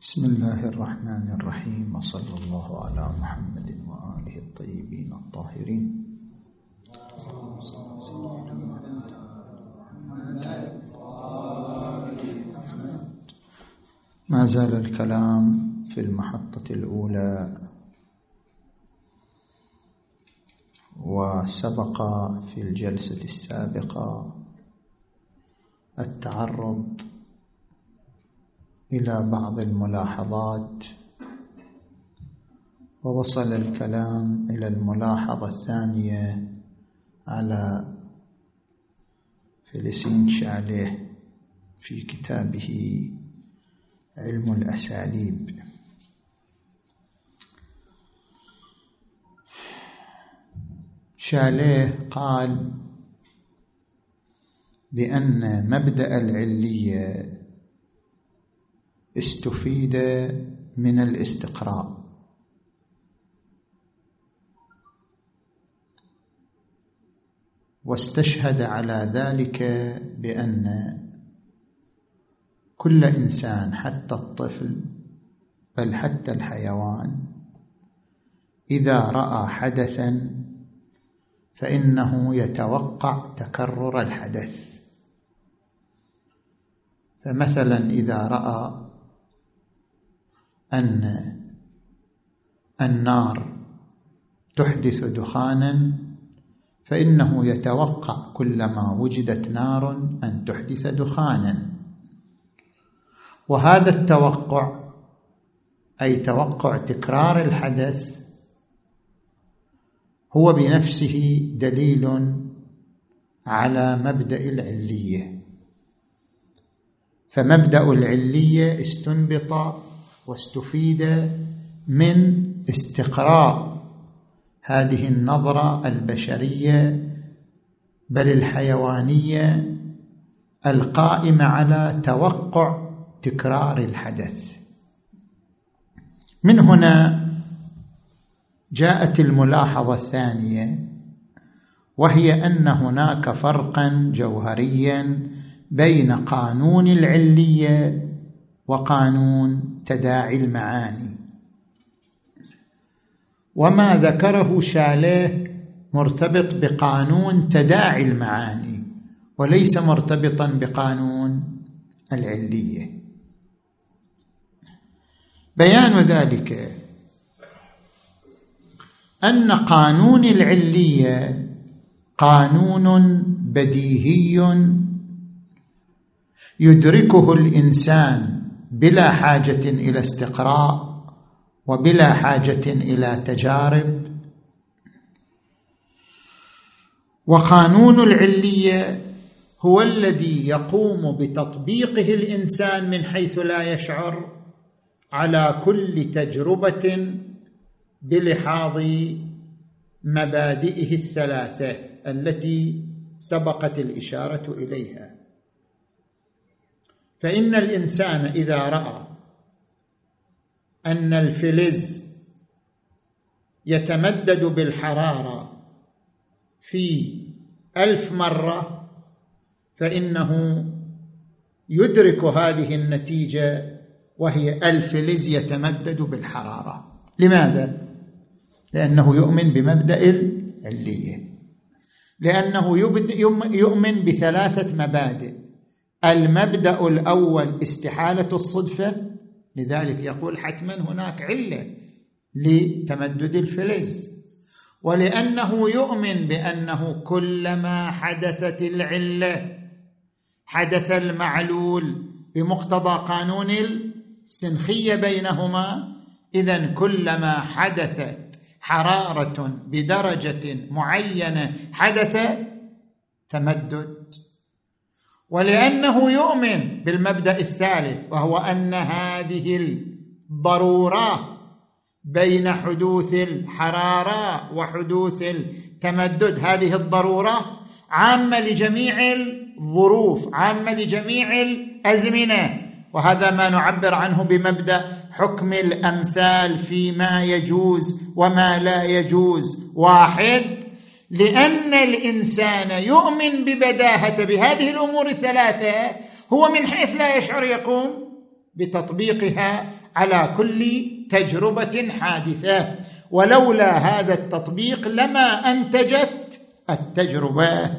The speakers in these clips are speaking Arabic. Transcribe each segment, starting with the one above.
بسم الله الرحمن الرحيم وصلى الله على محمد وآله الطيبين الطاهرين. ما زال الكلام في المحطة الأولى. وسبق في الجلسة السابقة التعرض إلى بعض الملاحظات. ووصل الكلام إلى الملاحظة الثانية على فلسين شاليه في كتابه علم الأساليب. شاليه قال بأن مبدأ العلية استفيد من الاستقراء. واستشهد على ذلك بأن كل إنسان حتى الطفل بل حتى الحيوان إذا رأى حدثا فإنه يتوقع تكرر الحدث. فمثلا إذا رأى أن النار تحدث دخانا فإنه يتوقع كلما وجدت نار أن تحدث دخانا. وهذا التوقع أي توقع تكرار الحدث هو بنفسه دليل على مبدأ العلية. فمبدأ العلية استنبط واستفيد من استقراء هذه النظرة البشرية بل الحيوانية القائمة على توقع تكرار الحدث. من هنا جاءت الملاحظة الثانية وهي أن هناك فرقا جوهريا بين قانون العلية وقانون تداعي المعاني. وما ذكره شاليه مرتبط بقانون تداعي المعاني وليس مرتبطا بقانون العلية. بيان ذلك أن قانون العلية قانون بديهي يدركه الإنسان بلا حاجة إلى استقراء وبلا حاجة إلى تجارب. وقانون العلية هو الذي يقوم بتطبيقه الإنسان من حيث لا يشعر على كل تجربة بلحاظ مبادئه الثلاثة التي سبقت الإشارة إليها. فإن الإنسان إذا رأى أن الفلز يتمدد بالحرارة في ألف مرة فإنه يدرك هذه النتيجة وهي الفلز يتمدد بالحرارة. لماذا؟ لأنه يؤمن بمبدأ العلية. لأنه يؤمن بثلاثة مبادئ. المبدأ الأول استحالة الصدفه لذلك يقول حتما هناك علة لتمدد الفلز. ولأنه يؤمن بأنه كلما حدثت العلة حدث المعلول بمقتضى قانون السنخية بينهما. اذا كلما حدثت حرارة بدرجة معينة حدث تمدد. ولأنه يؤمن بالمبدأ الثالث وهو أن هذه الضرورة بين حدوث الحرارة وحدوث التمدد هذه الضرورة عامة لجميع الظروف عامة لجميع الأزمنة وهذا ما نعبر عنه بمبدأ حكم الأمثال فيما يجوز وما لا يجوز واحد لأن الإنسان يؤمن ببداهة بهذه الأمور الثلاثة هو من حيث لا يشعر يقوم بتطبيقها على كل تجربة حادثة. ولولا هذا التطبيق لما أنتجت التجربة.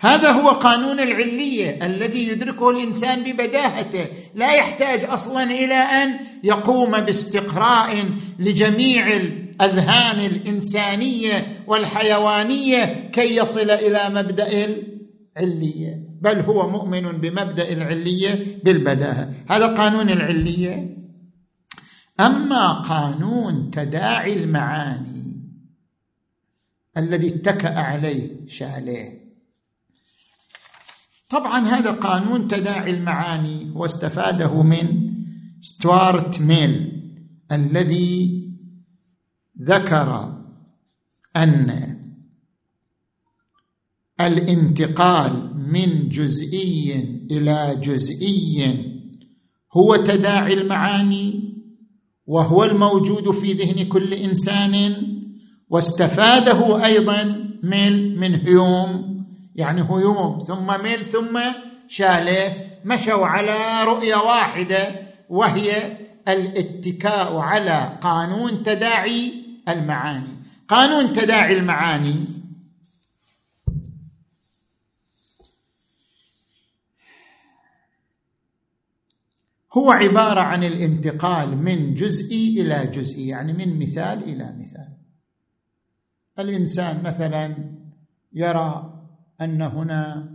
هذا هو قانون العلية الذي يدركه الإنسان ببداهته. لا يحتاج أصلا إلى أن يقوم باستقراء لجميع الأذهان الإنسانية والحيوانية كي يصل إلى مبدأ العلية. بل هو مؤمن بمبدأ العلية بالبداهة. هذا قانون العلية. أما قانون تداعي المعاني الذي اتكأ عليه شاليه. طبعا هذا قانون تداعي المعاني واستفاده من ستوارت ميل الذي ذكر أن الانتقال من جزئي إلى جزئي هو تداعي المعاني وهو الموجود في ذهن كل إنسان واستفاده أيضا ميل من هيوم يعني هيوم ثم ميل ثم شاله مشوا على رؤية واحدة وهي الاتكاء على قانون تداعي المعاني. قانون تداعي المعاني. هو عبارة عن الانتقال من جزئي إلى جزئي يعني من مثال إلى مثال. الإنسان مثلا يرى أن هنا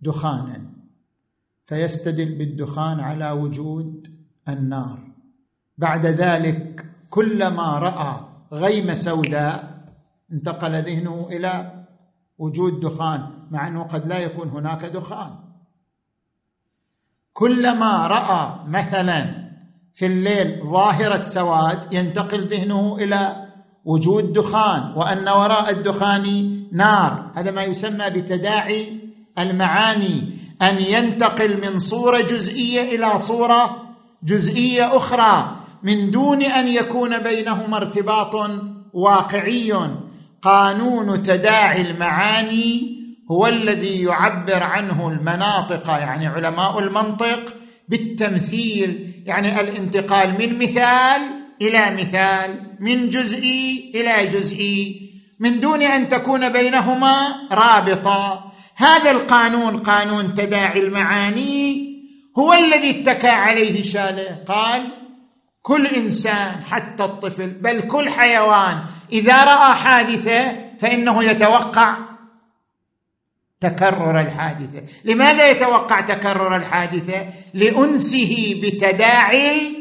دخانا فيستدل بالدخان على وجود النار. بعد ذلك كلما رأى غيمة سوداء انتقل ذهنه إلى وجود دخان مع أنه قد لا يكون هناك دخان. كلما رأى مثلا في الليل ظاهرة سواد ينتقل ذهنه إلى وجود دخان وأن وراء الدخان نار. هذا ما يسمى بتداعي المعاني أن ينتقل من صورة جزئية إلى صورة جزئية أخرى. من دون أن يكون بينهما ارتباط واقعي. قانون تداعي المعاني هو الذي يعبر عنه المناطق يعني علماء المنطق بالتمثيل. يعني الانتقال من مثال إلى مثال من جزئي إلى جزئي من دون أن تكون بينهما رابطه هذا القانون قانون تداعي المعاني هو الذي اتكى عليه شاله قال كل إنسان حتى الطفل بل كل حيوان إذا رأى حادثة فإنه يتوقع تكرر الحادثة. لماذا يتوقع تكرر الحادثة؟ لأنسه بتداعي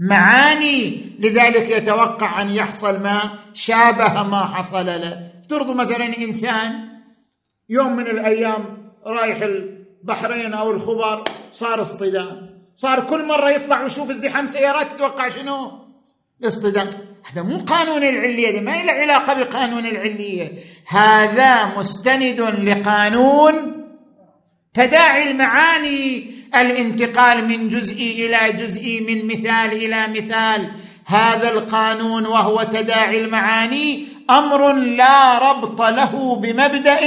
المعاني. لذلك يتوقع أن يحصل ما شابه ما حصل له. افترضوا مثلا إنسان يوم من الأيام رايح البحرين أو الخبر صار اصطدام. صار كل مرة يطلع ويشوف ازدحام سيارات تتوقع شنو؟ اصطدام هذا مو قانون العلية ما له علاقة بقانون العلية. هذا مستند لقانون تداعي المعاني. الانتقال من جزء إلى جزء من مثال إلى مثال. هذا القانون وهو تداعي المعاني أمر لا ربط له بمبدأ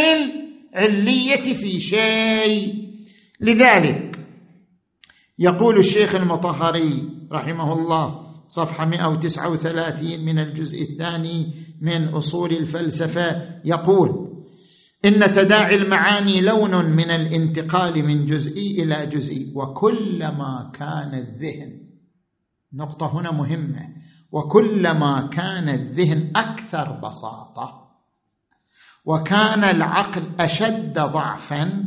العلية في شيء. لذلك يقول الشيخ المطهري رحمه الله صفحة 139 من الجزء الثاني من أصول الفلسفة يقول إن تداعي المعاني لون من الانتقال من جزئي إلى جزئي وكلما كان الذهن نقطة هنا مهمة وكلما كان الذهن أكثر بساطة وكان العقل أشد ضعفا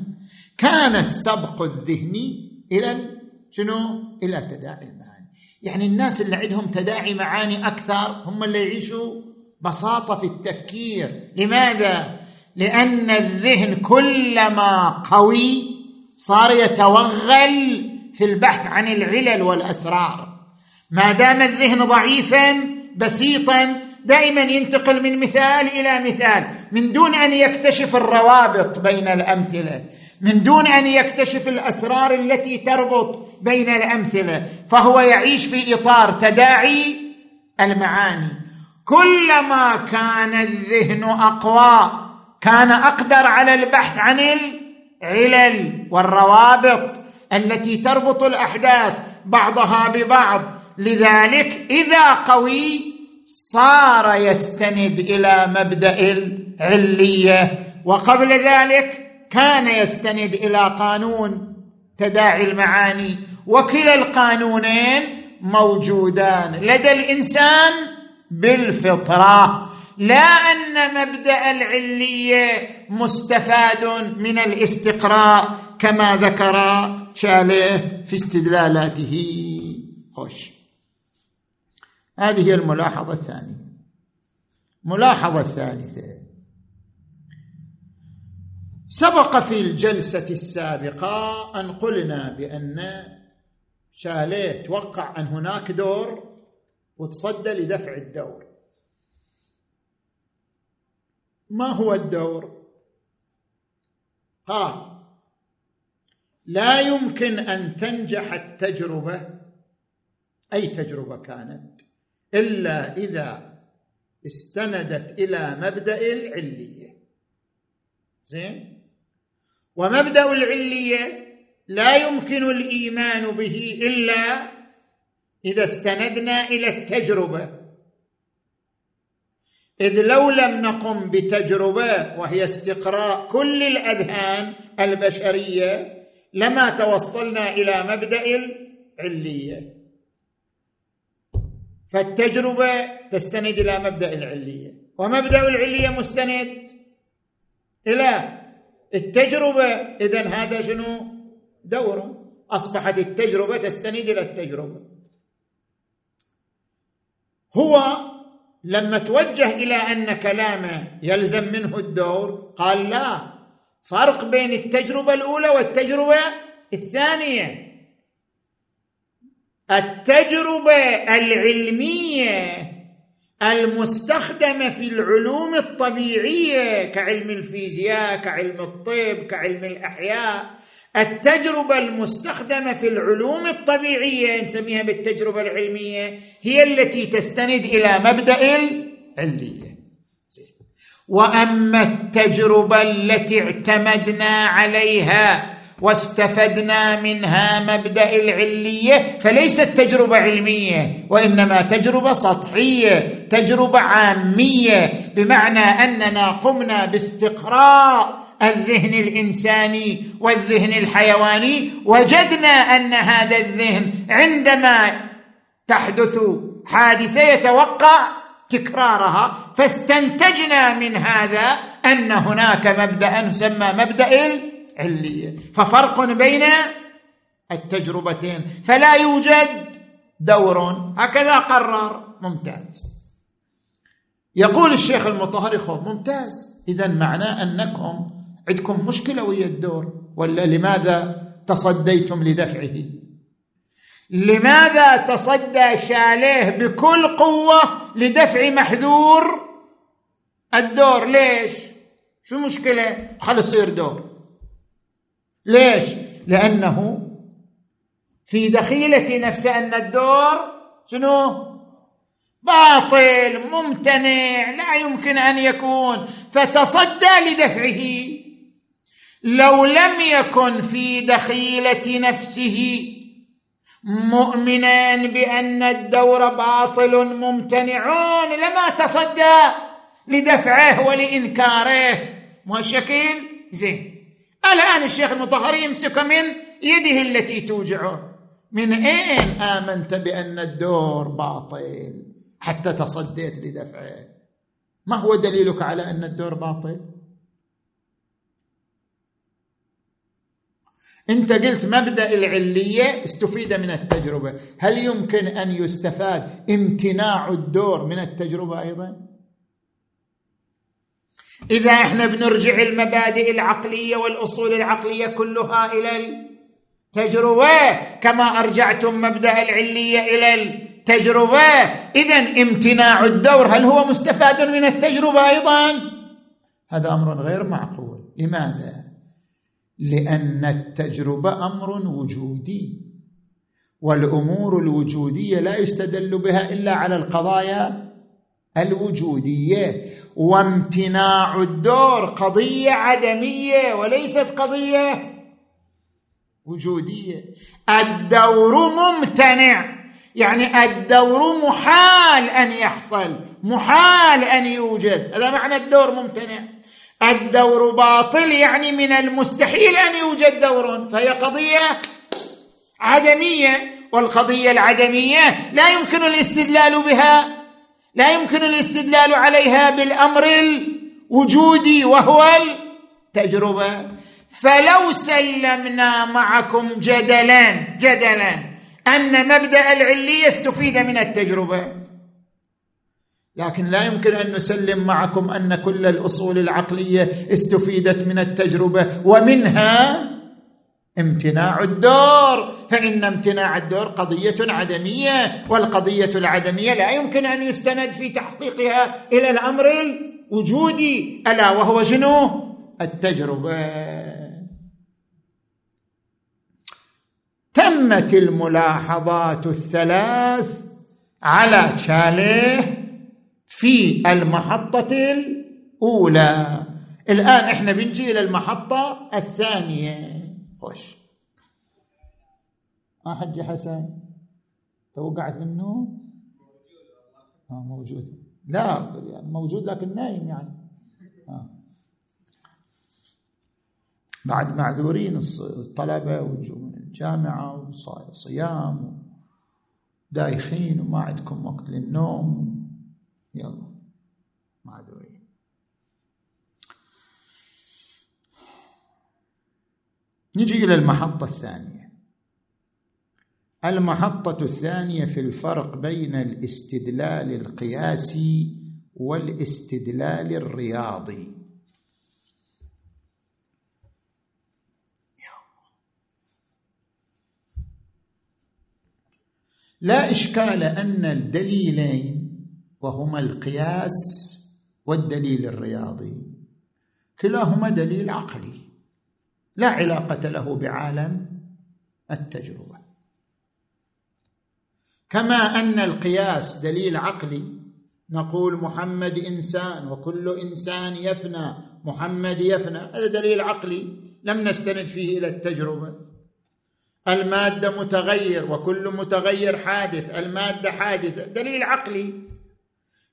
كان السبق الذهني إلى شنو؟ إلى تداعي المعاني. يعني الناس اللي عندهم تداعي معاني أكثر هم اللي يعيشوا بساطة في التفكير. لماذا؟ لأن الذهن كلما قوي صار يتوغل في البحث عن العلل والأسرار. ما دام الذهن ضعيفا بسيطا دائما ينتقل من مثال إلى مثال من دون أن يكتشف الروابط بين الأمثلة. من دون أن يكتشف الأسرار التي تربط بين الأمثلة فهو يعيش في إطار تداعي المعاني. كلما كان الذهن أقوى كان أقدر على البحث عن العلل والروابط التي تربط الأحداث بعضها ببعض. لذلك إذا قوي صار يستند إلى مبدأ العلية. وقبل ذلك كان يستند إلى قانون تداعي المعاني وكلا القانونين موجودان. لدى الإنسان بالفطرة لا أن مبدأ العلية مستفاد من الاستقراء كما ذكر شاليه في استدلالاته. خوش. هذه هي الملاحظة الثانية. الملاحظه الثالثه سبق في الجلسة السابقة أن قلنا بأن شاليه توقع أن هناك دور وتصدى لدفع الدور. ما هو الدور؟ قال لا يمكن أن تنجح التجربة أي تجربة كانت إلا إذا استندت إلى مبدأ العلية. زين؟ ومبدأ العلية لا يمكن الإيمان به إلا إذا استندنا إلى التجربة. إذ لو لم نقم بتجربة وهي استقراء كل الأذهان البشرية لما توصلنا إلى مبدأ العلية. فالتجربة تستند إلى مبدأ العلية. ومبدأ العلية مستند إلى التجربة اذا هذا شنو؟ دورة. أصبحت التجربة تستند إلى التجربة. هو لما توجه إلى أن كلامه يلزم منه الدور قال لا. فرق بين التجربة الأولى والتجربة الثانية. التجربة العلمية المستخدمه في العلوم الطبيعية كعلم الفيزياء كعلم الطب كعلم الأحياء. التجربة المستخدمة في العلوم الطبيعية نسميها بالتجربة العلمية هي التي تستند إلى مبدأ العلية. وأما التجربة التي اعتمدنا عليها واستفدنا منها مبدأ العلية فليست تجربة علمية وإنما تجربة سطحية تجربة عامية بمعنى أننا قمنا باستقراء الذهن الإنساني والذهن الحيواني وجدنا أن هذا الذهن عندما تحدث حادثة يتوقع تكرارها فاستنتجنا من هذا أن هناك مبدأ يسمى مبدأ العليه ففرق بين التجربتين. فلا يوجد دور. هكذا قرر ممتاز. يقول الشيخ المطهري خب ممتاز. إذا معناه أنكم عندكم مشكلة ويا الدور ولا لماذا تصديتم لدفعه؟ لماذا تصدى شاليه بكل قوة لدفع محذور الدور؟ ليش؟ شو مشكلة؟ خلي يصير دور. ليش؟ لأنه في دخيلة نفسه أن الدور شنو؟ باطل ممتنع لا يمكن أن يكون. فتصدى لدفعه. لو لم يكن في دخيلة نفسه مؤمنا بأن الدور باطل ممتنعون لما تصدى لدفعه ولإنكاره. ما الشكل زين. الآن الشيخ المطهري يمسك من يده التي توجعه من أين آمنت بأن الدور باطل؟ حتى تصديت لدفعه. ما هو دليلك على أن الدور باطل؟ أنت قلت مبدأ العلية استفيد من التجربة. هل يمكن أن يستفاد امتناع الدور من التجربة أيضا؟ إذا إحنا بنرجع المبادئ العقلية والأصول العقلية كلها إلى التجربة كما أرجعتم مبدأ العلية إلى التجربة. اذا امتناع الدور هل هو مستفاد من التجربة أيضا؟ هذا أمر غير معقول. لماذا؟ لأن التجربة أمر وجودي والأمور الوجودية لا يستدل بها إلا على القضايا الوجودية وامتناع الدور قضية عدمية وليست قضية وجودية. الدور ممتنع يعني الدور محال أن يحصل محال أن يوجد. هذا معنى الدور ممتنع. الدور باطل يعني من المستحيل أن يوجد دور فهي قضية عدمية. والقضية العدمية لا يمكن الاستدلال بها لا يمكن الاستدلال عليها بالأمر الوجودي وهو التجربة. فلو سلمنا معكم جدلا جدلا أن مبدأ العليه استفيد من التجربة. لكن لا يمكن أن نسلم معكم أن كل الأصول العقلية استفيدت من التجربة ومنها امتناع الدور فإن امتناع الدور قضية عدمية والقضية العدمية لا يمكن أن يستند في تحقيقها إلى الأمر الوجودي ألا وهو شنو؟ التجربة. تمت الملاحظات الثلاث على شاليه في المحطة الأولى. الآن إحنا بنجي إلى المحطة الثانية. خوش. آه حج حسن؟ توقعت منه آه موجود. لا موجود لكن نايم يعني. آه. بعد معذورين الطلبة ويجوا من الجامعة وصيام دايخين وما عندكم وقت للنوم. يلا معذورين. نجي إلى المحطة الثانية. المحطة الثانية في الفرق بين الاستدلال القياسي والاستدلال الرياضي. لا إشكال أن الدليلين وهما القياس والدليل الرياضي كلاهما دليل عقلي. لا علاقة له بعالم التجربة. كما أن القياس دليل عقلي نقول محمد إنسان وكل إنسان يفنى محمد يفنى هذا دليل عقلي لم نستند فيه إلى التجربة. المادة متغير وكل متغير حادث المادة حادثة دليل عقلي.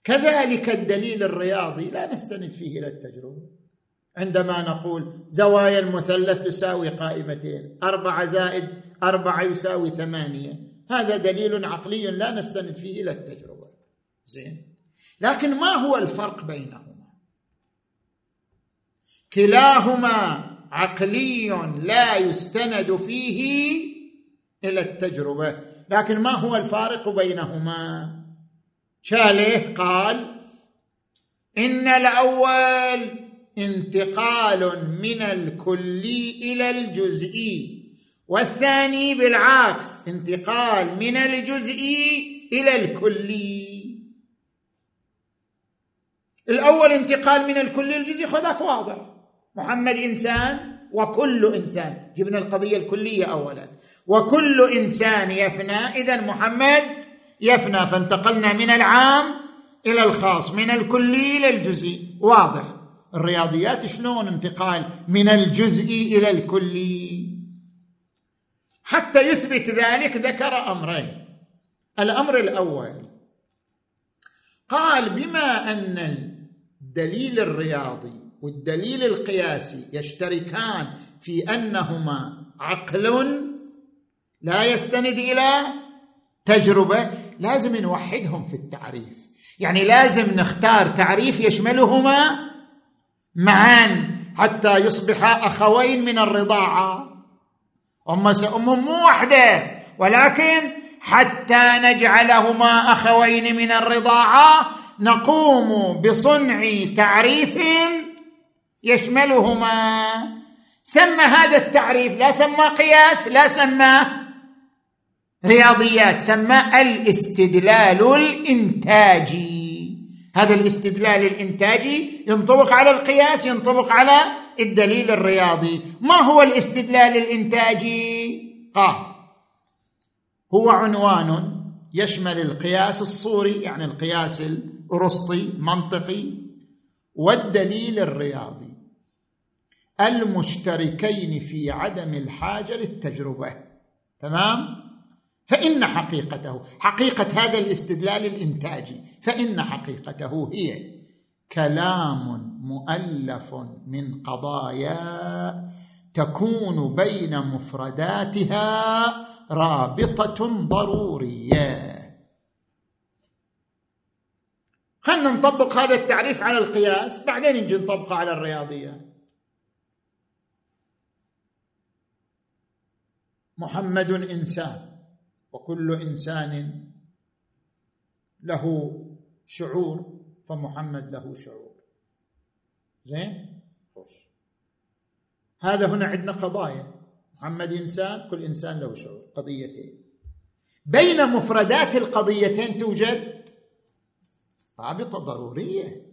كذلك الدليل الرياضي لا نستند فيه إلى التجربة. عندما نقول زوايا المثلث تساوي قائمتين أربعة زائد أربعة يساوي ثمانية. هذا دليل عقلي لا نستند فيه إلى التجربة. زين. لكن ما هو الفرق بينهما؟ كلاهما عقلي لا يستند فيه إلى التجربة. لكن ما هو الفارق بينهما؟ شاليه قال إن الأول انتقال من الكلي إلى الجزئي. والثاني بالعكس انتقال من الجزئي إلى الكلي. الأول انتقال من الكلي الجزئي خذك واضح. محمد إنسان وكل إنسان. جبنا القضية الكلية اولا. وكل إنسان يفنى اذا محمد يفنى. فانتقلنا من العام إلى الخاص من الكلي إلى الجزئي. واضح. الرياضيات شلون انتقال من الجزئي إلى الكلي؟ حتى يثبت ذلك ذكر أمرين. الأمر الأول قال بما أن الدليل الرياضي والدليل القياسي يشتركان في أنهما عقل لا يستند إلى تجربة لازم نوحدهم في التعريف. يعني لازم نختار تعريف يشملهما معا حتى يصبحا أخوين من الرضاعة. هم امهم مو وحدة ولكن حتى نجعلهما أخوين من الرضاعة نقوم بصنع تعريف يشملهما. سمى هذا التعريف لا سمى قياس لا سمى رياضيات سمى الاستدلال الإنتاجي. هذا الاستدلال الإنتاجي ينطبق على القياس ينطبق على الدليل الرياضي. ما هو الاستدلال الإنتاجي؟ قال هو عنوان يشمل القياس الصوري يعني القياس الارسطي منطقي والدليل الرياضي المشتركين في عدم الحاجة للتجربة. تمام؟ فإن حقيقته حقيقة هذا الاستدلال الإنتاجي فإن حقيقته هي كلام مؤلف من قضايا تكون بين مفرداتها رابطة ضرورية. خلنا نطبق هذا التعريف على القياس بعدين نجي نطبقه على الرياضيات محمد إنسان. وكل إنسان له شعور فمحمد له شعور. زين؟ هذا هنا عندنا قضايا. محمد إنسان كل إنسان له شعور. قضيتين. بين مفردات القضيتين توجد رابطة ضرورية.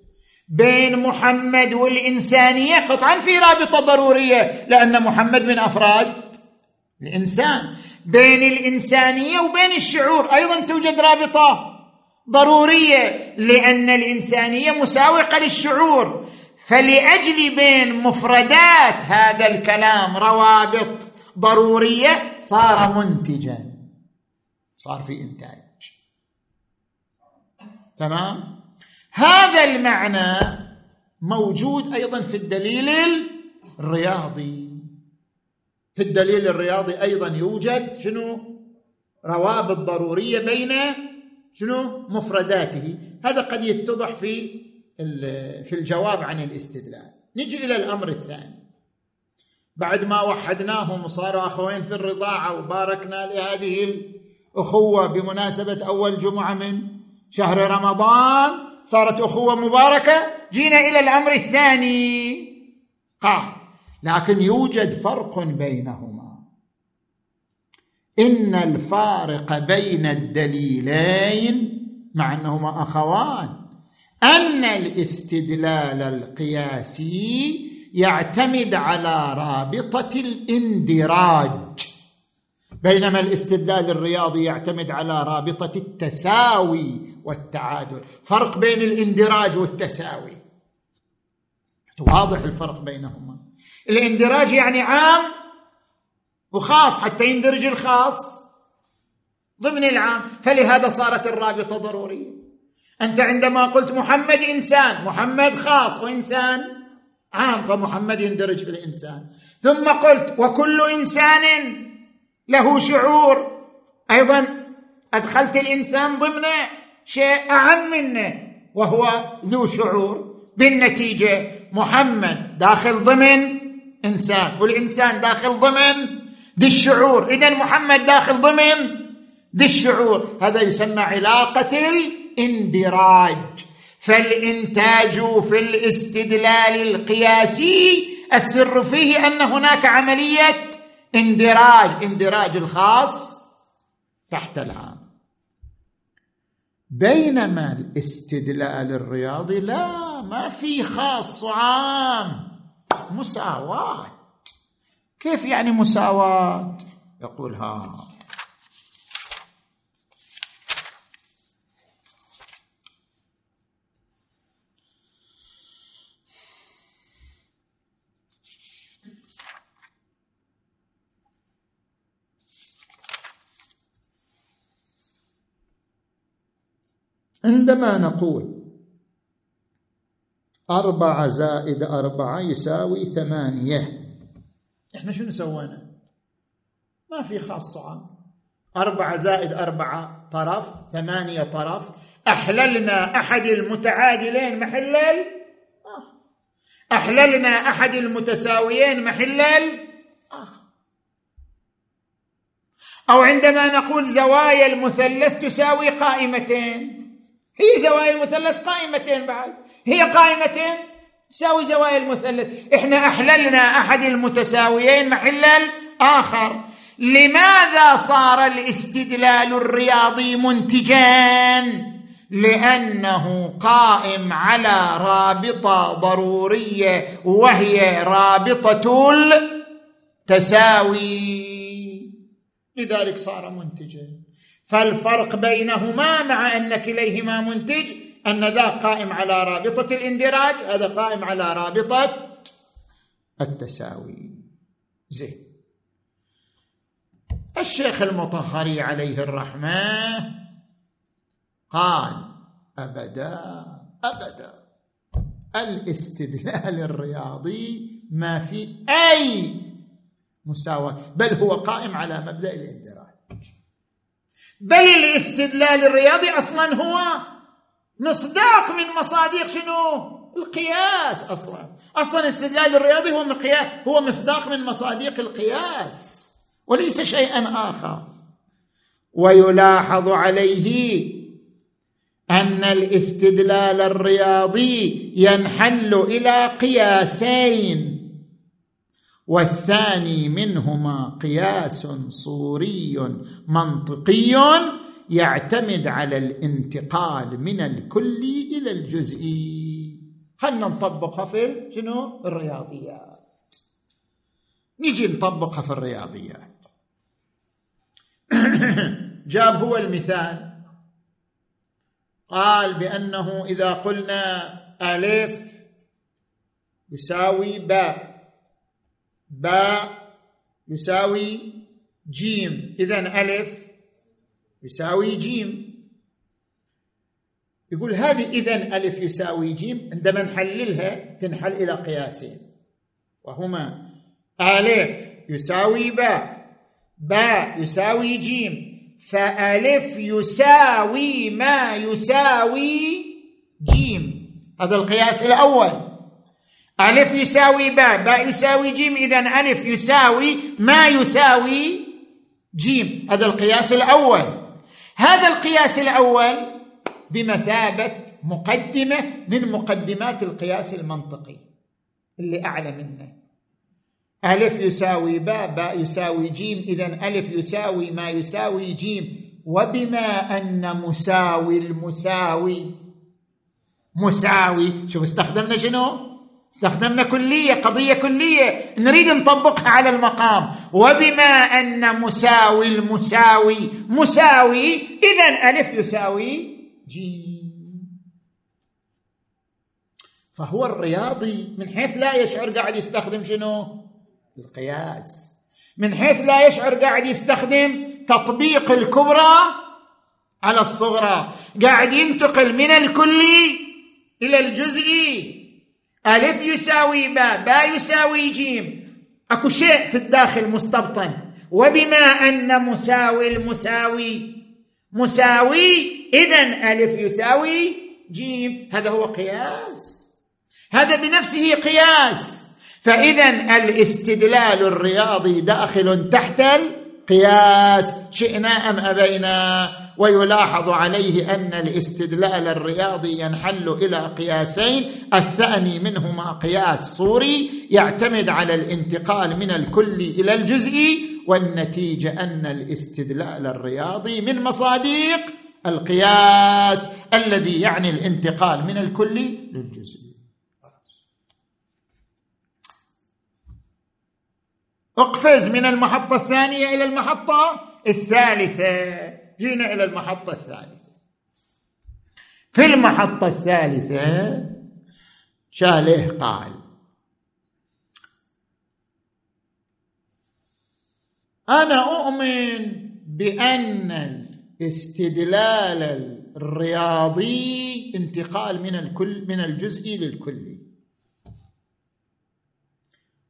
بين محمد والإنسانية قطعا في رابطة ضرورية لأن محمد من أفراد الإنسان. بين الإنسانية وبين الشعور. أيضا توجد رابطة ضرورية لأن الإنسانية مساوقة للشعور. فلأجل بين مفردات هذا الكلام روابط ضرورية صار منتجا. صار في إنتاج. تمام؟ هذا المعنى موجود أيضا في الدليل الرياضي. في الدليل الرياضي أيضا يوجد شنو؟ روابط ضرورية بين شنو؟ مفرداته. هذا قد يتضح في في الجواب عن الاستدلال. نجي إلى الأمر الثاني. بعد ما وحدناهم وصاروا أخوين في الرضاعة وباركنا لهذه الأخوة بمناسبة أول جمعة من شهر رمضان صارت أخوة مباركة. جينا إلى الأمر الثاني. قال لكن يوجد فرق بينهما. إن الفارق بين الدليلين مع أنهما أخوان أن الاستدلال القياسي يعتمد على رابطة الاندراج. بينما الاستدلال الرياضي يعتمد على رابطة التساوي والتعادل. فرق بين الاندراج والتساوي. واضح الفرق بينهما. الاندراج يعني عام وخاص حتى يندرج الخاص ضمن العام. فلهذا صارت الرابطة ضرورية. أنت عندما قلت محمد إنسان محمد خاص وإنسان عام فمحمد يندرج في الانسان ثم قلت وكل إنسان له شعور. أيضا أدخلت الإنسان ضمن شيء أعم منه وهو ذو شعور. بالنتيجة محمد داخل ضمن إنسان والإنسان داخل ضمن ذي الشعور. اذا محمد داخل ضمن ذي الشعور. هذا يسمى علاقة الاندراج. فالإنتاج في الاستدلال القياسي السر فيه أن هناك عملية اندراج اندراج الخاص تحت العام. بينما الاستدلال الرياضي لا ما في خاص وعام مساواه كيف يعني مساواه يقول ها. عندما نقول أربعة زائد أربعة يساوي ثمانية. إحنا شنو سوينا؟ ما في خاص عام أربعة زائد أربعة طرف ثمانية طرف. أحللنا أحد المتعادلين محل أحللنا أحد المتساويين محل أو عندما نقول زوايا المثلث تساوي قائمتين. هي زوايا المثلث قائمتين بعد. هي قائمتين؟ تساوي زوايا المثلث. إحنا أحللنا أحد المتساويين محل الآخر لماذا صار الاستدلال الرياضي منتجا؟ لأنه قائم على رابطة ضرورية وهي رابطة التساوي. لذلك صار منتجا. فالفرق بينهما مع أن كليهما منتج أن ذا قائم على رابطة الاندراج هذا قائم على رابطة التساوي. زين. الشيخ المطهري عليه الرحمة قال أبدا أبدا. الاستدلال الرياضي ما في أي مساواة بل هو قائم على مبدأ الاندراج. بل الاستدلال الرياضي أصلا هو مصداق من مصادق شنو؟ القياس أصلا. أصلا الاستدلال الرياضي هو مقياس هو مصداق من مصادق القياس وليس شيئا آخر. ويلاحظ عليه أن الاستدلال الرياضي ينحل إلى قياسين. والثاني منهما قياس صوري منطقي يعتمد على الانتقال من الكلي إلى الجزئي. خلنا نطبقها في شنو؟ الرياضيات. نجي نطبقها في الرياضيات. جاب هو المثال. قال بأنه إذا قلنا ألف يساوي باء. باء يساوي جيم. اذا ألف يساوي جيم. يقول هذه اذا ألف يساوي جيم عندما نحللها تنحل إلى قياسين. وهما ألف يساوي باء باء يساوي جيم. فألف يساوي ما يساوي جيم. هذا القياس الأول. ألف يساوي باء باء يساوي جيم إذا ألف يساوي ما يساوي جيم. هذا القياس الأول. هذا القياس الأول بمثابة مقدمة من مقدمات القياس المنطقي اللي أعلى منه. ألف يساوي باء باء يساوي جيم إذا ألف يساوي ما يساوي جيم. وبما أن مساوي المساوي مساوي شوف استخدمنا شنو؟ استخدمنا كلية قضية كلية. نريد نطبقها على المقام. وبما أن مساوي المساوي مساوي اذا ألف يساوي جيم فهو الرياضي. من حيث لا يشعر قاعد يستخدم شنو؟ القياس. من حيث لا يشعر قاعد يستخدم تطبيق الكبرى على الصغرى. قاعد ينتقل من الكلي إلى الجزئي. ألف يساوي باء باء يساوي جيم. أكو شيء في الداخل مستبطن. وبما أن مساوي المساوي. مساوي إذا ألف يساوي جيم. هذا هو قياس. هذا بنفسه قياس. فإذا الاستدلال الرياضي داخل تحت القياس. شئنا أم أبينا؟ ويلاحظ عليه أن الاستدلال الرياضي ينحل إلى قياسين الثاني منهما قياس صوري يعتمد على الانتقال من الكل إلى الجزئي والنتيجة أن الاستدلال الرياضي من مصادق القياس الذي يعني الانتقال من الكل للجزئي اقفز من المحطة الثانية إلى المحطة الثالثة. جينا إلى المحطة الثالثة. في المحطة الثالثة شاله قال أنا أؤمن بأن الاستدلال الرياضي انتقال من الكل من الجزئي للكلي.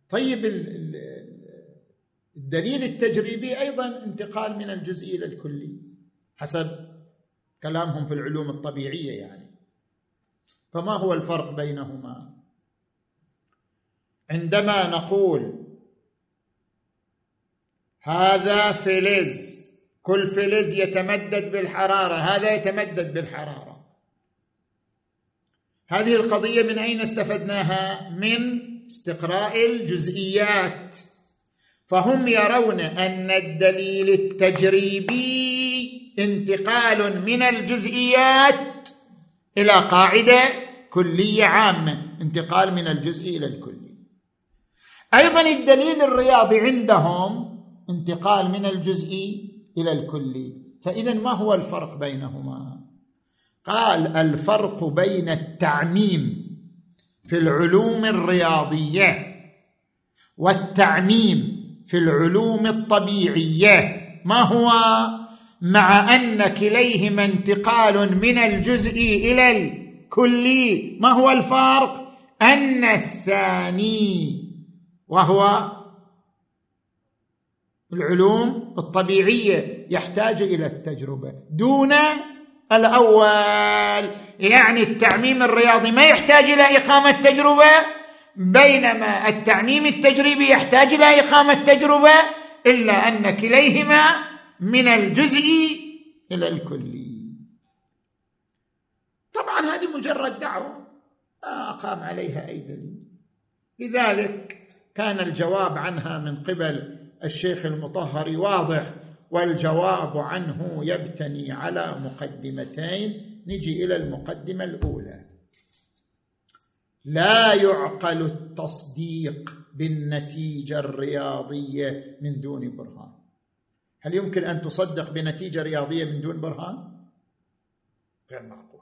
طيب الدليل التجريبي أيضا انتقال من الجزئي إلى الكلي حسب كلامهم في العلوم الطبيعية يعني. فما هو الفرق بينهما؟ عندما نقول هذا فلز كل فلز يتمدد بالحرارة هذا يتمدد بالحرارة. هذه القضية من أين استفدناها؟ من استقراء الجزئيات. فهم يرون أن الدليل التجريبي انتقال من الجزئيات إلى قاعدة كلية عامة انتقال من الجزء إلى الكلي أيضا الدليل الرياضي عندهم انتقال من الجزء إلى الكلي فاذا ما هو الفرق بينهما؟ قال الفرق بين التعميم في العلوم الرياضية والتعميم في العلوم الطبيعية. ما هو؟ مع أن كليهما انتقال من الجزء إلى الكلي. ما هو الفرق أن الثاني وهو العلوم الطبيعية يحتاج إلى التجربة. دون الأول يعني التعميم الرياضي ما يحتاج إلى إقامة تجربة بينما التعميم التجريبي يحتاج إلى إقامة تجربة إلا أن كليهما من الجزء إلى الكلي طبعا هذه مجرد دعوة. ما أقام عليها أي دليل. لذلك كان الجواب عنها من قبل الشيخ المطهر واضح والجواب عنه يبتني على مقدمتين. نجي إلى المقدمة الأولى. لا يعقل التصديق بالنتيجة الرياضية من دون برهان. هل يمكن أن تصدق بنتيجة رياضية من دون برهان؟ غير معقول.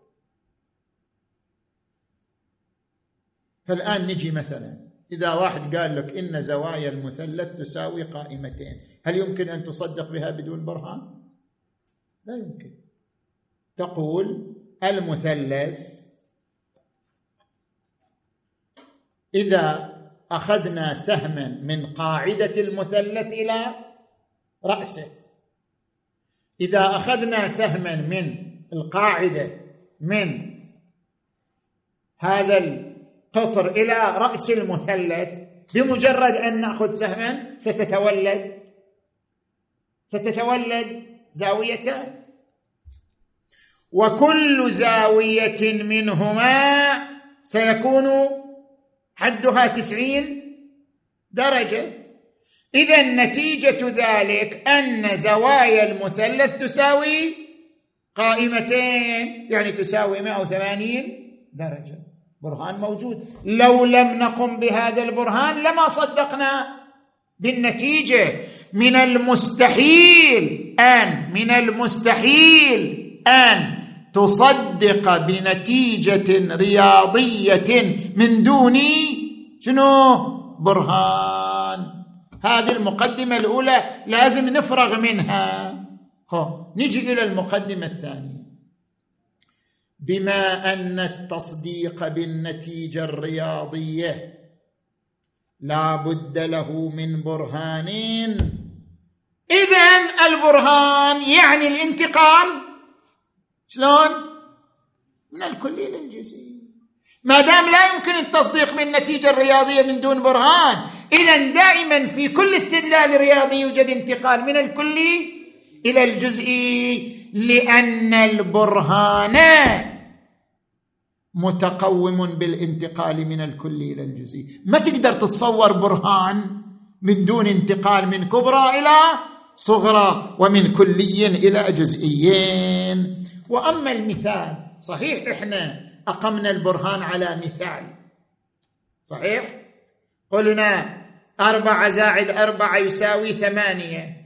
فالآن نجي مثلا. إذا واحد قال لك إن زوايا المثلث تساوي قائمتين هل يمكن أن تصدق بها بدون برهان؟ لا يمكن. تقول المثلث إذا أخذنا سهما من قاعدة المثلث إلى رأسه. إذا أخذنا سهما من القاعدة من هذا قطر إلى رأس المثلث بمجرد أن نأخذ سهما ستتولد. ستتولد زاويتان وكل زاوية منهما سيكون حدها تسعين درجة. إذا نتيجة ذلك أن زوايا المثلث تساوي قائمتين يعني تساوي 180 درجة. برهان موجود. لو لم نقم بهذا البرهان لما صدقنا بالنتيجة. من المستحيل أن من المستحيل أن تصدق بنتيجة رياضية من دون شنو؟ برهان. هذه المقدمة الأولى لازم نفرغ منها. نجي إلى المقدمة الثانية. بما أن التصديق بالنتيجة الرياضية لا بد له من برهانين اذا البرهان يعني الانتقال. شلون؟ من الكلي للجزئي ما دام لا يمكن التصديق بالنتيجه الرياضيه من دون برهان إذا دائما في كل استدلال رياضي يوجد انتقال من الكلي إلى الجزئي لأن البرهان متقوم بالانتقال من الكلي إلى الجزئي ما تقدر تتصور برهان من دون انتقال من كبرى إلى صغرى ومن كلي إلى جزئيين. وأما المثال صحيح إحنا أقمنا البرهان على مثال. صحيح؟ قلنا أربعة زائد أربعة يساوي ثمانية.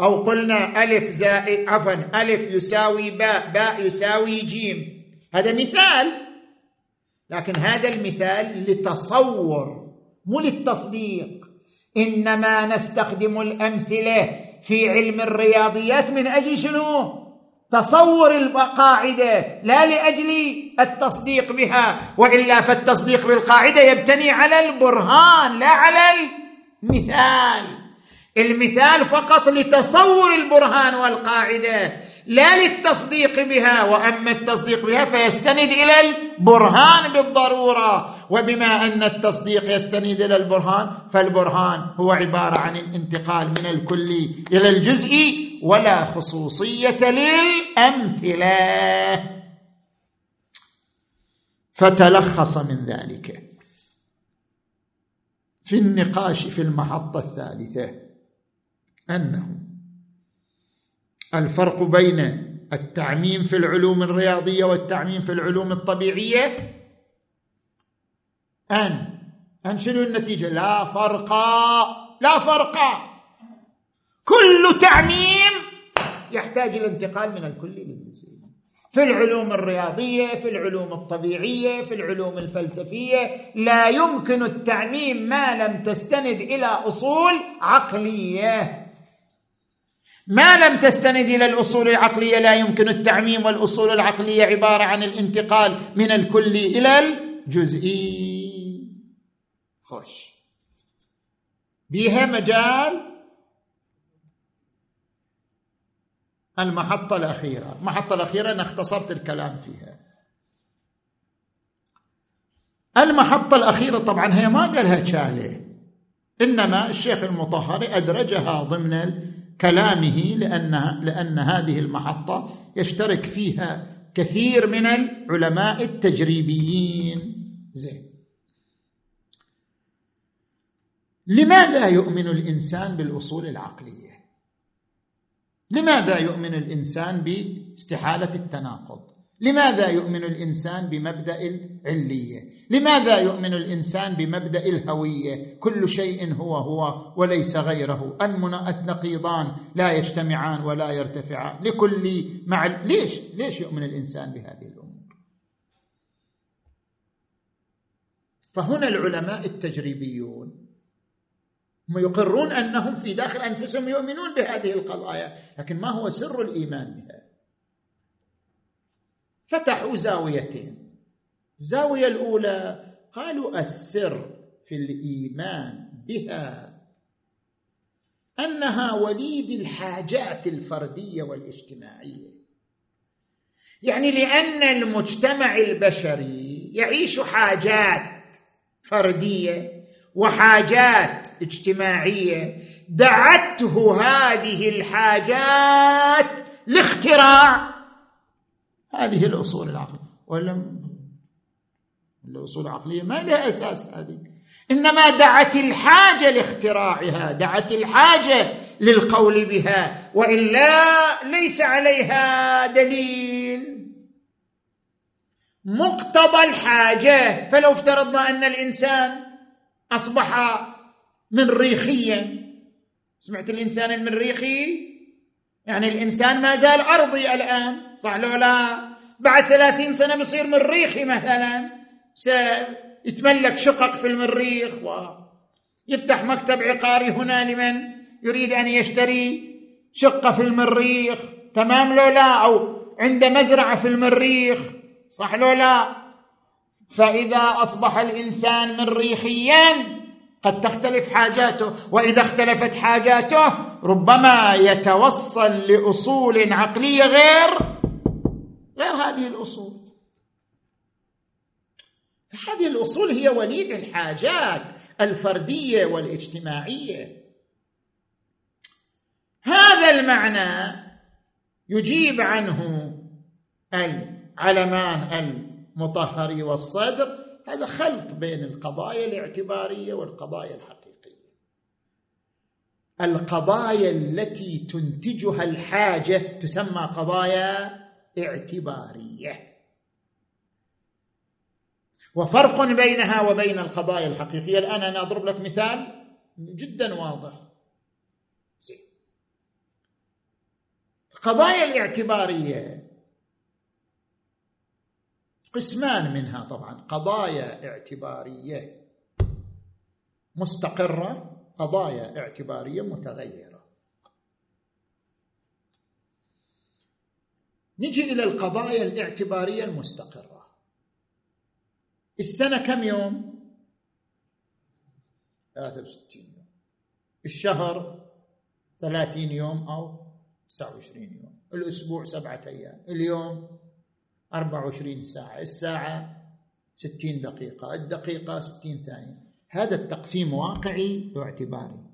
أو قلنا ألف زائد عفوا ألف يساوي باء باء يساوي جيم. هذا مثال. لكن هذا المثال لتصور مو للتصديق. إنما نستخدم الأمثلة في علم الرياضيات من أجل شنو؟ تصور القاعدة لا لأجل التصديق بها وإلا فالتصديق بالقاعدة يبتني على البرهان لا على المثال. المثال فقط لتصور البرهان والقاعدة. لا للتصديق بها وأما التصديق بها فيستند إلى البرهان بالضرورة. وبما أن التصديق يستند إلى البرهان فالبرهان هو عبارة عن الانتقال من الكلي إلى الجزئي ولا خصوصية للأمثلة. فتلخص من ذلك. في النقاش في المحطة الثالثة أنه الفرق بين التعميم في العلوم الرياضية والتعميم في العلوم الطبيعية. أن أن شنو النتيجة؟ لا فرق لا فرق. كل تعميم يحتاج إلى انتقال من الكل للجزئي في العلوم الرياضية في العلوم الطبيعية في العلوم الفلسفية لا يمكن التعميم ما لم تستند إلى أصول عقلية. ما لم تستند إلى الأصول العقلية لا يمكن التعميم والأصول العقلية عبارة عن الانتقال من الكلي إلى الجزئي. خوش. بها مجال المحطة الأخيرة. المحطة الأخيرة أنا اختصرت الكلام فيها. المحطة الأخيرة طبعا هي ما قالها شاليه إنما الشيخ المطهري أدرجها ضمن كلامه لأنها لأن هذه المحطة يشترك فيها كثير من العلماء التجريبيين. زين. لماذا يؤمن الإنسان بالأصول العقلية؟ لماذا يؤمن الإنسان باستحالة التناقض؟ لماذا يؤمن الإنسان بمبدأ العلية؟ لماذا يؤمن الإنسان بمبدأ الهوية؟ كل شيء هو هو وليس غيره. النقيضان لا يجتمعان ولا يرتفعان. لكل مع ليش؟ ليش يؤمن الإنسان بهذه الأمور؟ فهنا العلماء التجريبيون هم يقرون أنهم في داخل أنفسهم يؤمنون بهذه القضايا لكن ما هو سر الإيمان بها؟ فتحوا زاويتين. الزاويه الأولى. قالوا السر في الإيمان بها أنها وليد الحاجات الفردية والاجتماعية. يعني لأن المجتمع البشري يعيش حاجات فردية وحاجات اجتماعية. دعته هذه الحاجات لاختراع. هذه الأصول العقلية. ولا الاصول العقليه ما لها أساس هذه. إنما دعت الحاجة لاختراعها دعت الحاجة للقول بها وإلا ليس عليها دليل. مقتضى الحاجة فلو افترضنا أن الإنسان أصبح مريخيا سمعت الإنسان المريخي يعني الإنسان ما زال أرضي الآن صح لو لا؟ بعد ثلاثين سنة بيصير مريخي مثلا. سيتملك شقق في المريخ ويفتح مكتب عقاري هنا لمن يريد أن يشتري شقة في المريخ. تمام لو لا؟ أو عنده مزرعة في المريخ. صح لو لا؟ فإذا أصبح الإنسان مريخيا قد تختلف حاجاته وإذا اختلفت حاجاته ربما يتوصل لأصول عقلية غير غير هذه الأصول. هذه الأصول هي وليد الحاجات الفردية والاجتماعية. هذا المعنى يجيب عنه العلمان المطهر والصدر. هذا خلط بين القضايا الاعتبارية والقضايا الحقيقية. القضايا التي تنتجها الحاجة تسمى قضايا اعتبارية. وفرق بينها وبين القضايا الحقيقية. الآن أنا أضرب لك مثال جدا واضح. القضايا الاعتبارية. قسمان منها طبعا. قضايا اعتبارية مستقرة قضايا اعتبارية متغيرة. نجي إلى القضايا الاعتبارية المستقرة. السنة كم يوم؟ 63 يوم. الشهر 30 يوم أو 29 يوم. الأسبوع سبعة أيام. اليوم 24 ساعة. الساعة 60 دقيقة. الدقيقة 60 ثانية. هذا التقسيم واقعي واعتباري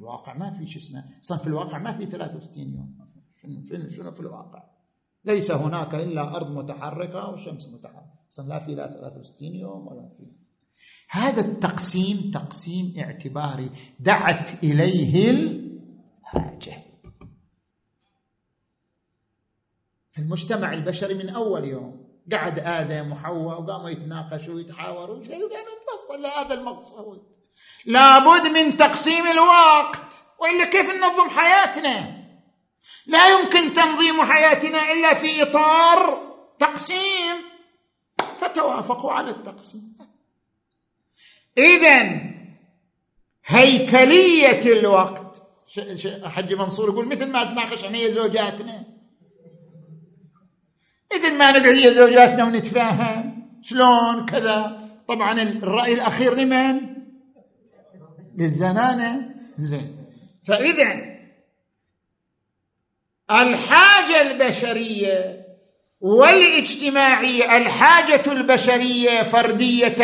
الواقع ما في شو اسمه؟ أصلا في الواقع ما في 63 يوم. شنو شنو في الواقع؟ ليس هناك إلا أرض متحركة وشمس متحركة. أصلا لا في لا 63 يوم ولا في. هذا التقسيم تقسيم اعتباري دعت إليه الحاجة. في المجتمع البشري من أول يوم قعد آدم وحواء وقاموا يتناقشوا ويتحاوروا وكانوا نتوصل لهذا المقصود. لابد من تقسيم الوقت. وإلا كيف ننظم حياتنا؟ لا يمكن تنظيم حياتنا إلا في إطار تقسيم. فتوافقوا على التقسيم. اذا هيكلية الوقت. حجي منصور يقول مثل ما تناقش إحنا زوجاتنا. مثل ما نقعد هي زوجاتنا ونتفاهم. شلون كذا. طبعا الرأي الأخير لمن؟ للزنانة. زين. فإذا الحاجة البشرية والاجتماعية الحاجة البشرية فردية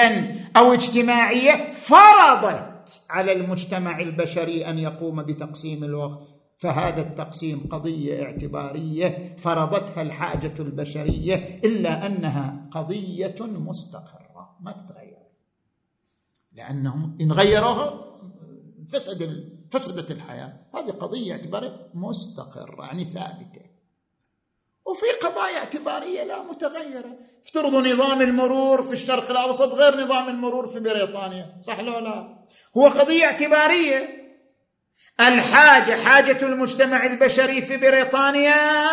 أو اجتماعية فرضت على المجتمع البشري أن يقوم بتقسيم الوقت. فهذا التقسيم قضية اعتبارية فرضتها الحاجة البشرية إلا أنها قضية مستقرة. ما تتغير. لأنهم إن غيروها فسد فسدت الحياة. هذه قضية اعتباريه مستقرة يعني ثابتة. وفي قضايا اعتبارية لا متغيرة. افترضوا نظام المرور في الشرق الأوسط غير نظام المرور في بريطانيا صح لو لا؟ هو قضية اعتبارية. الحاجة حاجة المجتمع البشري في بريطانيا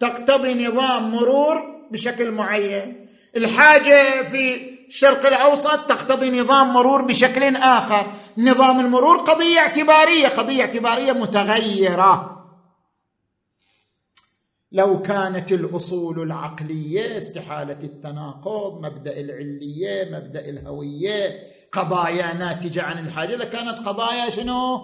تقتضي نظام مرور بشكل معين. الحاجة في الشرق الأوسط تقتضي نظام مرور بشكل آخر. نظام المرور قضية اعتبارية قضية اعتبارية متغيرة. لو كانت الأصول العقلية استحالة التناقض مبدأ العلية مبدأ الهوية قضايا ناتجة عن الحاجة لكانت قضايا شنو؟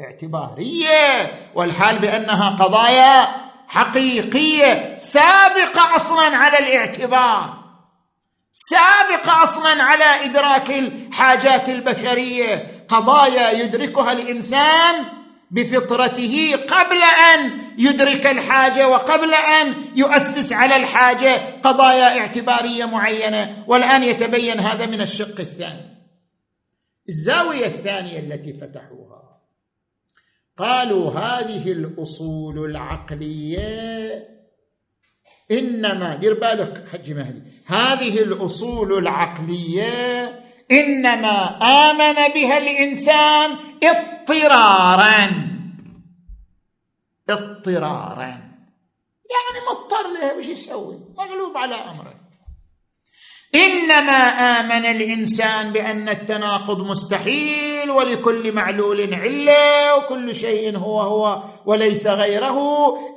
اعتبارية. والحال بأنها قضايا حقيقية سابقة أصلا على الاعتبار. سابقة أصلا على إدراك الحاجات البشرية. قضايا يدركها الإنسان بفطرته قبل أن يدرك الحاجة وقبل أن يؤسس على الحاجة قضايا اعتبارية معينة. والآن يتبين هذا من الشق الثاني. الزاوية الثانية التي فتحوها. قالوا هذه الأصول العقلية. إنما دير بالك حج مهدي. هذه الأصول العقلية إنما آمن بها الإنسان اضطرارا. اضطرارا. يعني مضطر لها وش يسوي؟ مغلوب على أمره. إنما آمن الإنسان بأن التناقض مستحيل ولكل معلول علة وكل شيء هو هو وليس غيره.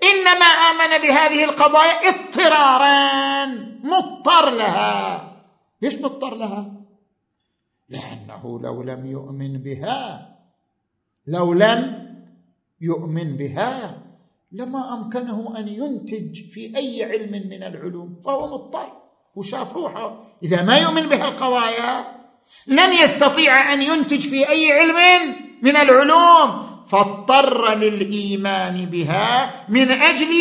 إنما آمن بهذه القضايا اضطرارا مضطر لها. ليش مضطر لها؟ لأنه لو لم يؤمن بها لو لم يؤمن بها لما أمكنه أن ينتج في أي علم من العلوم فهو مضطر. وشاف روحه إذا ما يؤمن بهالقضايا لن يستطيع أن ينتج في أي علم من العلوم. فاضطر للإيمان بها من أجل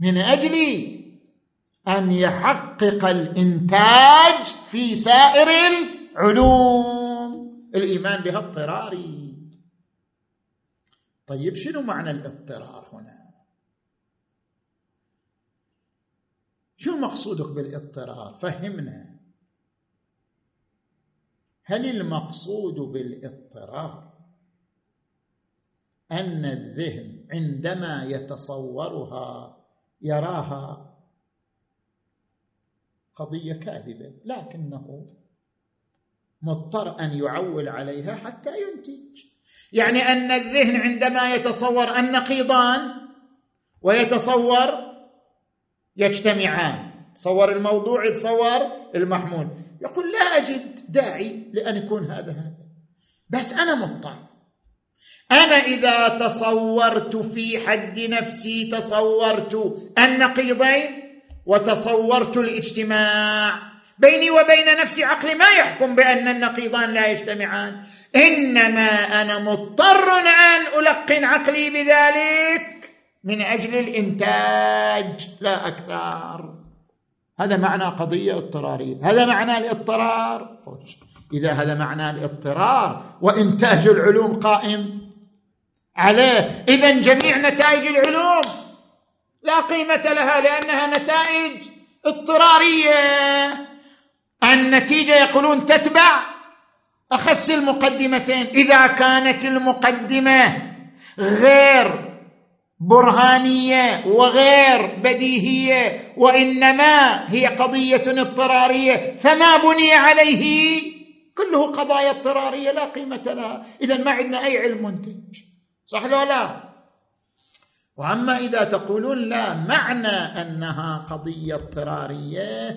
من أجل أن يحقق الإنتاج في سائر العلوم. الإيمان بها اضطراري. طيب شنو معنى الاضطرار هنا؟ شو مقصودك بالاضطرار؟ فهمنا. هل المقصود بالاضطرار أن الذهن عندما يتصورها يراها قضية كاذبة لكنه مضطر أن يعول عليها حتى ينتج؟ يعني أن الذهن عندما يتصور النقيضان ويتصور يجتمعان. تصور الموضوع يتصور المحمول. يقول لا أجد داعي لأن يكون هذا هذا. بس أنا مضطر. أنا إذا تصورت في حد نفسي تصورت النقيضين وتصورت الاجتماع بيني وبين نفسي عقلي ما يحكم بأن النقيضان لا يجتمعان. إنما أنا مضطر ان ألقن عقلي بذلك من أجل الإنتاج. لا أكثر. هذا معنى قضية اضطرارية. هذا معنى الاضطرار. إذا هذا معنى الاضطرار وإنتاج العلوم قائم عليه. إذا جميع نتائج العلوم لا قيمة لها لأنها نتائج اضطرارية. النتيجة يقولون تتبع أخس المقدمتين. إذا كانت المقدمة غير برهانية وغير بديهية وإنما هي قضية اضطرارية فما بني عليه؟ كله قضايا اضطرارية لا قيمة لها. اذا ما عندنا أي علم منتج. صح لو لا؟ وأما إذا تقولون لا معنى أنها قضية اضطرارية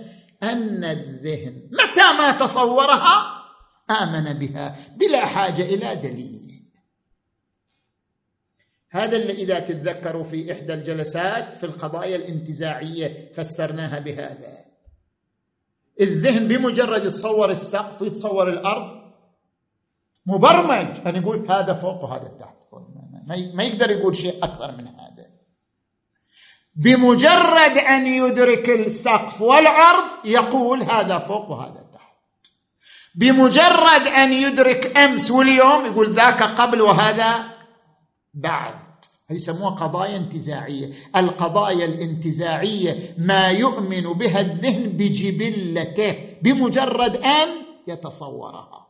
أن الذهن متى ما تصورها آمن بها بلا حاجة إلى دليل. هذا اللي إذا تتذكروا في إحدى الجلسات في القضايا الانتزاعية فسرناها بهذا. الذهن بمجرد يتصور السقف ويتصور الأرض مبرمج. ان يقول هذا فوق وهذا تحت. ما يقدر يقول شيء أكثر من هذا. بمجرد أن يدرك السقف والأرض يقول هذا فوق وهذا تحت. بمجرد أن يدرك أمس واليوم يقول ذاك قبل وهذا بعد. يسموها قضايا انتزاعية. القضايا الانتزاعية ما يؤمن بها الذهن بجبلته بمجرد أن يتصورها.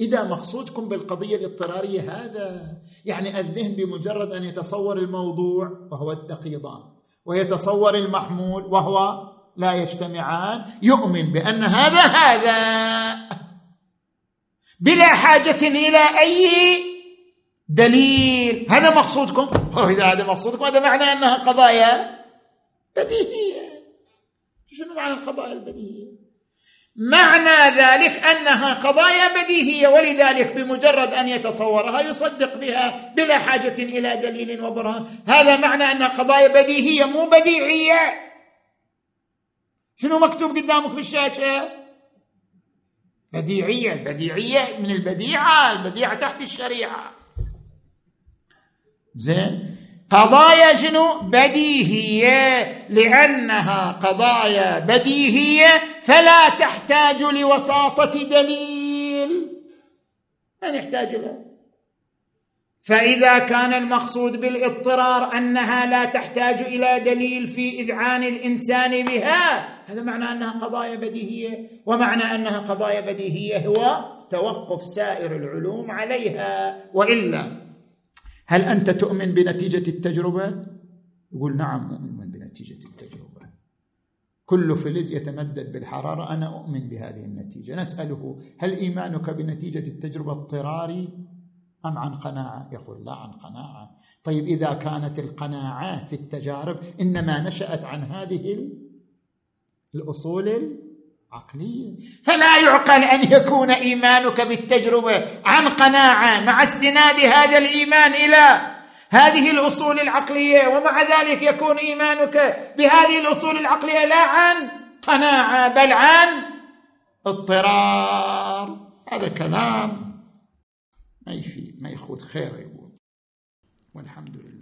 إذا مقصودكم بالقضية الاضطرارية هذا يعني الذهن بمجرد أن يتصور الموضوع وهو التقيضان ويتصور المحمول وهو لا يجتمعان يؤمن بأن هذا هذا. بلا حاجة إلى أي دليل. هذا مقصودكم؟ اذا هذا مقصودكم. هذا معنى أنها قضايا بديهية. شنو معنى القضايا البديهية؟ معنى ذلك أنها قضايا بديهية ولذلك بمجرد أن يتصورها يصدق بها بلا حاجة إلى دليل وبرهان. هذا معنى انها قضايا بديهية مو بديعية. شنو مكتوب قدامك في الشاشة؟ بديعية. البديعيه من البديعة البديعة تحت الشريعة. زين. قضايا شنو؟ بديهية لأنها قضايا بديهية فلا تحتاج لوساطة دليل. ما نحتاج لها فإذا كان المقصود بالاضطرار أنها لا تحتاج إلى دليل في إذعان الإنسان بها هذا معنى أنها قضايا بديهية. ومعنى أنها قضايا بديهية هو توقف سائر العلوم عليها وإلا هل أنت تؤمن بنتيجة التجربة؟ يقول نعم اؤمن بنتيجة التجربة. كل فلز يتمدد بالحرارة أنا أؤمن بهذه النتيجة. نسأله هل إيمانك بنتيجة التجربة اضطراري؟ أم عن قناعة؟ يقول لا عن قناعة. طيب إذا كانت القناعة في التجارب إنما نشأت عن هذه الأصول عقليه فلا يعقل أن يكون إيمانك بالتجربة عن قناعة مع استناد هذا الإيمان إلى هذه الأصول العقلية. ومع ذلك يكون إيمانك بهذه الأصول العقلية لا عن قناعة بل عن اضطرار. هذا كلام ما يفيد ما يخوض خير يقول. والحمد لله.